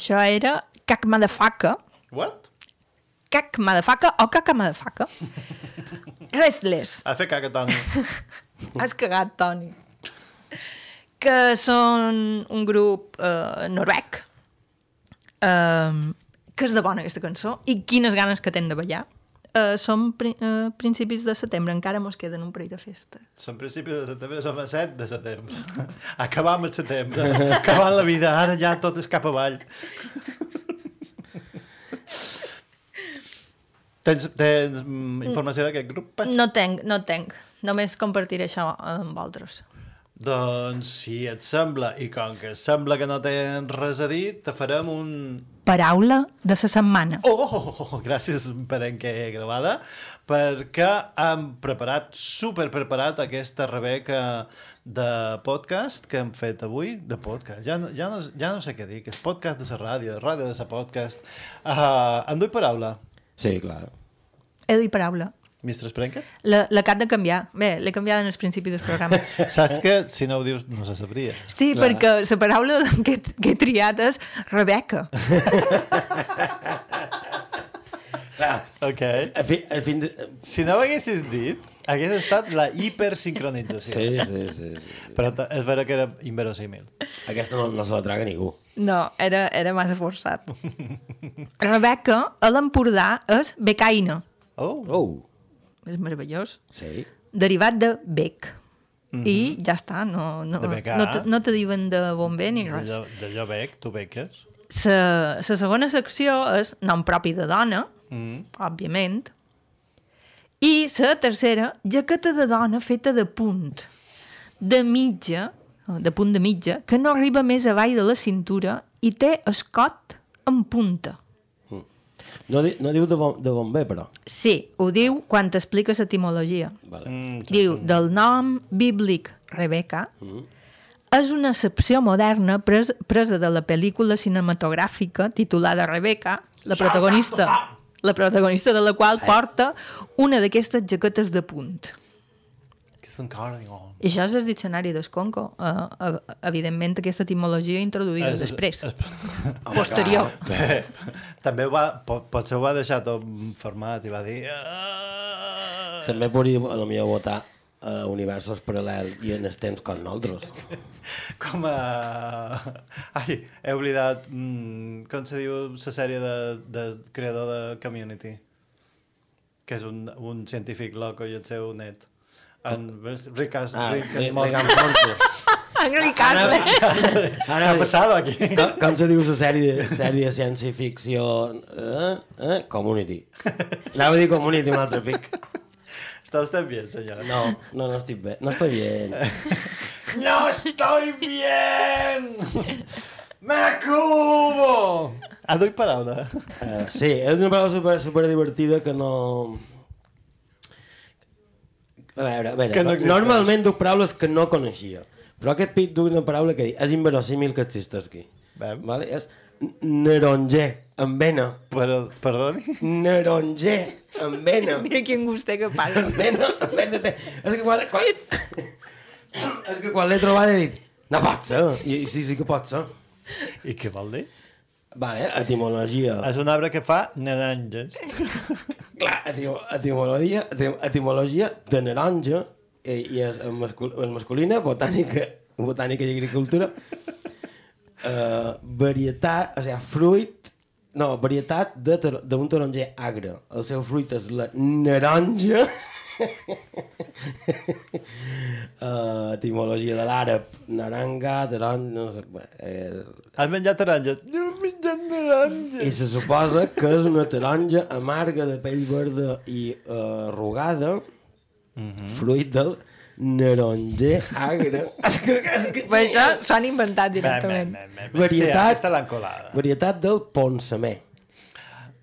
Això era cac motherfucker. What? Cac motherfucker o caca motherfucker. <laughs> Restless. Ha fet caca, Toni. <laughs> Has cagat, Toni. Que són un grup eh, noruec. Eh, que és de bona aquesta cançó. I quines ganes que tenen de ballar. Eh, som pri eh, principis de setembre, encara mos queden un parell de festes. Som principi de setembre, som a 7 de setembre. <laughs> Acabam el setembre. <laughs> Acabant la vida, ara ja tot és cap avall. <laughs> Tens, tens mm, informació d'aquest grup? No tenc, no tenc. Només compartiré això amb altres. Doncs, si et sembla, i com que sembla que no tens res a dir, te farem un... Paraula de la setmana. Oh, oh, oh, oh, gràcies per en què he gravada, perquè hem preparat, super preparat, aquesta Rebeca de podcast que hem fet avui, de podcast, ja no, ja no, ja no sé què dir, que és podcast de la ràdio, ràdio de la podcast. Uh, em duc paraula, Sí, clar. He dit paraula. Mr. Sprenker? La, la cap de canviar. Bé, l'he canviat en el principi del programa. <laughs> Saps que si no ho dius no se sabria. Sí, Clar. perquè la paraula que, que he triat és Rebeca. Ok. A fi, a fin de... Si no ho haguessis dit, hagués estat la hipersincronització. Sí, sí, sí. sí. Però ta- és vera que era inverosímil. Aquesta no, no se la traga ningú. No, era, era massa forçat. <laughs> Rebeca, a l'Empordà, és becaina. Oh. Oh. És meravellós. Sí. Derivat de bec. I ja està, no, no, no, te, no te diuen de bomber ni res. D'allò bec, tu beques. La segona secció és nom propi de dona, Mm. òbviament, i la tercera, jaqueta de dona feta de punt, de mitja, de punt de mitja, que no arriba més avall de la cintura i té escot en punta. No, di, no diu de, bon, de bomber, però. Sí, ho diu quan t'explica l'etimologia. Vale. Mm, Diu, del nom bíblic Rebeca, és una excepció moderna pres, presa de la pel·lícula cinematogràfica titulada Rebeca, la protagonista, la protagonista de la qual porta una d'aquestes jaquetes de punt. És un cardigan. I això és el diccionari d'Esconco. Uh, uh, evidentment, aquesta etimologia introduïda És- després. és- <laughs> Posterior. Bé, <laughs> també ho va, po, potser ho va deixar tot format i va dir... "Ah". També podria, a lo millor, votar a universos paral·lels i en els temps com nosaltres. <laughs> Com a... Ai, he oblidat... Mm, com se diu la sèrie de, de creador de Community? Que és un, un científic loco i el seu net. En, Rick, As, Ah, Rick, Morty. Rick and Morty. Henry Carle. ¿Qué ha pasado aquí? Com, com se diu la sèrie, sèrie de ciència-ficció? Eh? Eh? Community. Anava a dir Community un altre pic. ¿Está usted bien, señor? No, no, no estic bé. No estoy bien. <laughs> ¡No estoy bien! ¡Me cubo! Ah, doy paraula. Uh, sí, és una paraula super, super divertida que no... A veure, a veure, Que no existeix. normalment duc paraules que no coneixia, però aquest pit duc una paraula que és inverosímil que existeixi. Vale? És neronger, amb vena. Però, perdoni? Neronger, amb vena. <laughs> Mira quin gustet que passa. Amb vena, amb vena. té- És que quan, quan, <laughs> és que quan l'he trobat he dit, no pot ser. I sí, sí que pot ser. I què vol dir? Vale, etimologia. És un arbre que fa naranges. <laughs> Clar, etimo- etimologia, etim- etimologia de naranja i, i és mascul, en masculina, botànica, botànica i agricultura. Uh, varietat, o sigui, fruit, no, varietat d'un taronger agre. El seu fruit és la naranja. Uh, <laughs> etimologia de l'àrab, naranga, taronja, no sé, eh, Has menjat taronges? No he menjat taronges. i se suposa que és una taronja amarga de pell verda i uh, arrugada, fruit del naronger agre. <laughs> és que, és que, Però això s'ho han inventat directament. Sí, varietat, aquesta l'han colada. varietat del ponsamer.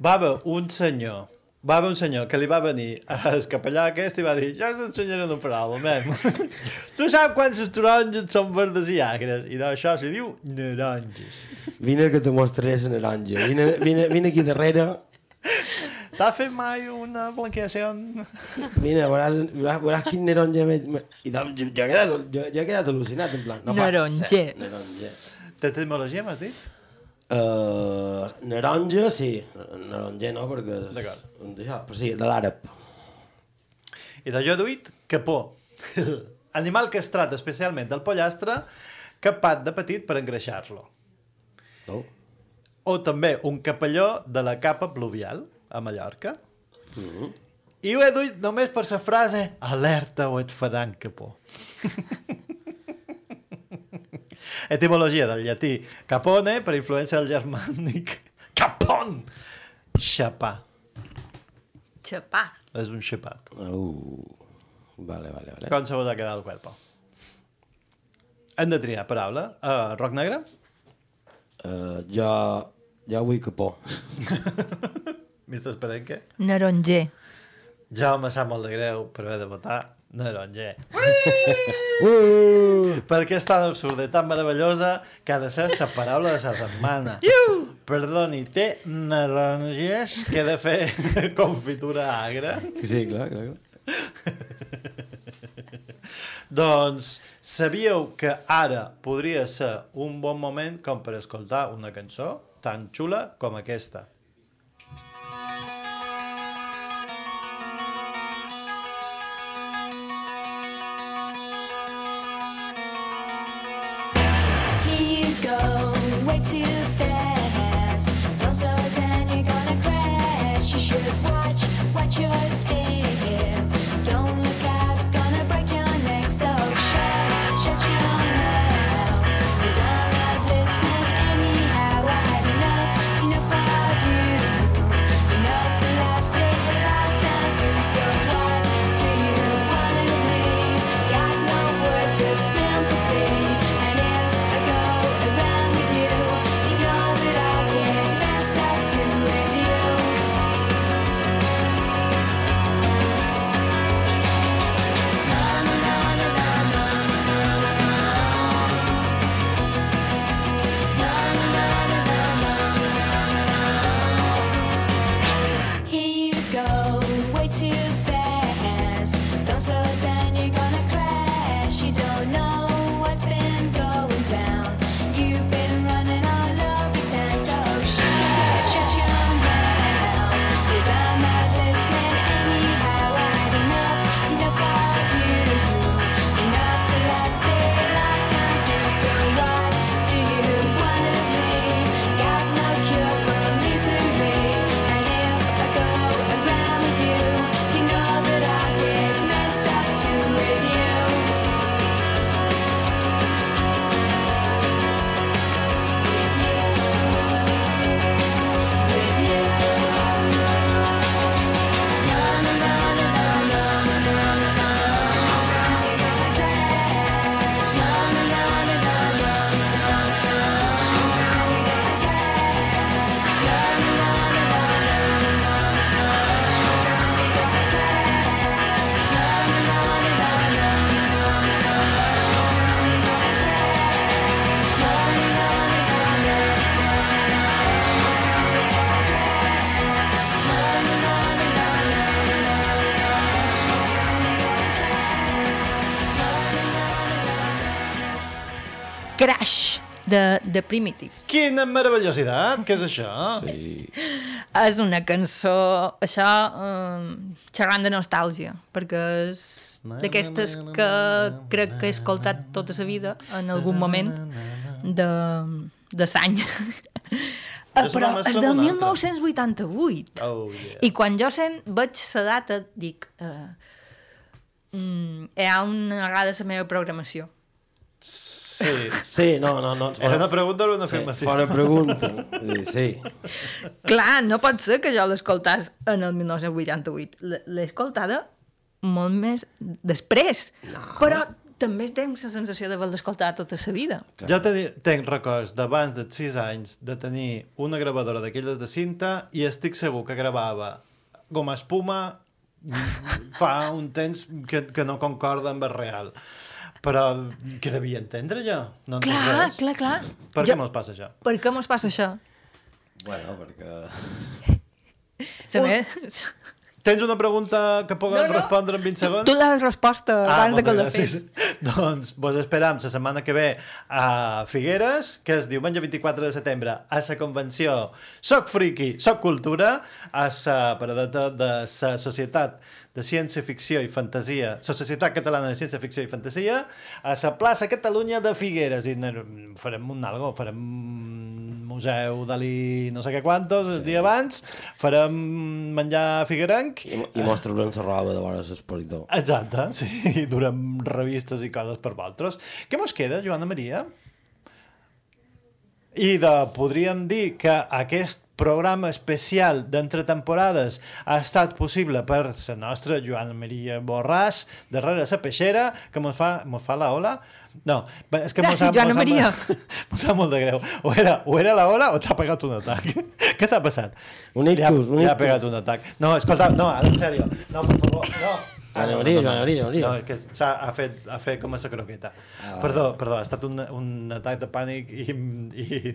Va haver un senyor va haver un senyor que li va venir al capellà aquest i va dir jo us ensenyaré una paraula, nen. <laughs> tu saps quants taronges són verdes i agres? I d'això s'hi diu naranges. Vine que te mostraré la naranja. Vine, vine, vine aquí darrere. T'ha fet mai una blanqueació? Vine, veuràs, veuràs, veuràs quin naronja més... I doncs, jo, jo, he quedat, jo, jo he quedat al·lucinat, en plan... No ser, Naronger. D'etimologia m'has dit? Uh, Naronja, sí. Naronja no, perquè... D'acord. Però sí, de l'àrab. I de jo duit, capó. <laughs> Animal castrat especialment del pollastre, capat de petit per engreixar-lo. Oh. O també un capelló de la capa pluvial, a Mallorca. Mm I ho he duit només per la frase alerta o et faran capó. <laughs> Etimologia del llatí capone per influència del germànic <laughs> capon, xapar. Xapar. És un xapat. Uh. Vale, vale, vale. Com se vos ha quedat el cuerpo? Hem de triar paraula. Uh, rock negre? Uh, jo, jo vull capó. Mr. Esperenque? Naronger. Jo me sap molt de greu, però he de votar Naronger. <laughs> Uh! Perquè és tan absurda i tan meravellosa que ha de ser la paraula de la setmana. Perdoni, té naranges que he de fer <laughs> confitura agra? Sí, clar, clar. clar. <laughs> Doncs sabíeu que ara podria ser un bon moment com per escoltar una cançó tan xula com aquesta. Crash, de, de Primitives. Quina meravellositat! Què és això? Sí. És una cançó, això, um, xerrant de nostàlgia, perquè és d'aquestes que crec que he escoltat tota la vida en algun moment de, de sany. <laughs> És Però és de amb una altra. 1988. Oh, yeah. I quan jo sent, veig la data, dic... Uh, mm, hi ha una vegada la meva programació. Sí. Sí, no, no, no. Era una pregunta o una afirmació? Sí, fora pregunta. Sí. Clar, no pot ser que jo l'escoltàs en el 1988. L- L'he escoltada molt més després. No. Però també tenc la sensació d'haver-la escoltat tota la vida. Jo teni, tenc records d'abans de 6 anys de tenir una gravadora d'aquelles de cinta i estic segur que gravava goma espuma fa un temps que, que no concorda amb el real. Però què devia entendre jo? No entenc Clar, res. clar, clar. Per Jo- què me'ls passa això? Per què mos passa això? Bueno, perquè... Se Un- me... Tens una pregunta que puguem No, no. respondre en 20 segons? Tu la resposta abans de que la fes. doncs vos esperam la setmana que ve a Figueres, que és diumenge 24 de setembre, a la convenció Soc Friki, Soc Cultura, a la paradeta de la Societat de Ciència Ficció i Fantasia, Societat Catalana de Ciència Ficció i Fantasia, a la plaça Catalunya de Figueres. I farem un algo, farem museu Dalí no sé què quantos, el dia abans, farem menjar figuerenc, I, i mos traurem la roba de vora l'expositor. Exacte, sí, i durem revistes i coses per vosaltres. Què mos queda, Joana Maria? I de, podríem dir que aquest programa especial d'entre temporades ha estat possible per la nostra Joana Maria Borràs, darrere la peixera, que mos fa, mos fa la ola. No, és que mos Gràcies, mos sap- Maria. Mos sap <laughs> molt de greu. O era, o era la ola o t'ha pegat un atac. <laughs> Què t'ha passat? Un ictus, un ja, ja ha ictus. pegat un atac. No, escolta, no, en sèrio. No, per favor, no. Joana Maria, Joana Maria, Joana Maria. No, és que s'ha ha fet, ha fet com a sa croqueta. Ah, perdó, perdó, ha estat un, un atac de pànic i, i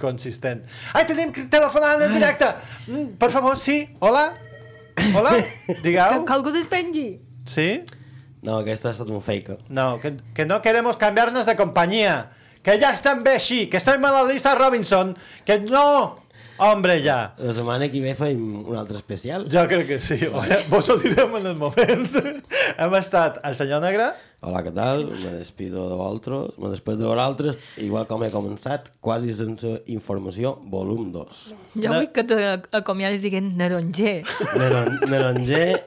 consistent. Ai, tenim que telefonar en directe! Mm, per favor, sí, hola? Hola? <laughs> Digueu. Que algú despengi. Sí? No, aquesta ha estat un fake. No, que, que no queremos cambiarnos de compañía. Que ya están bé així, que estem a la lista Robinson, que no... Hombre, ja. La setmana que ve fem un altre especial. Jo crec que sí. Vos ho direm en el moment. <laughs> Hem estat el senyor Negre, Hola, què tal? Me despido de vosaltres. Me despido de vosaltres, igual com he començat, quasi sense informació, volum 2. Jo vull que t'acomiadis dient naronger. Neron, Neronger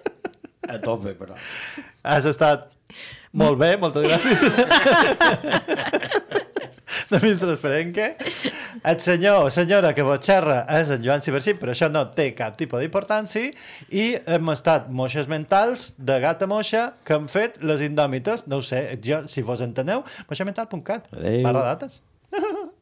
a tope, però. has estat molt bé, moltes gràcies. <laughs> de Mistres Ferenque. El senyor o senyora que vos xerra és en Joan Cibercí, però això no té cap tipus d'importància, i hem estat moixes mentals de gata moixa que han fet les indòmites, no sé, jo, si vos enteneu, moixamental.cat, barra dates. <laughs>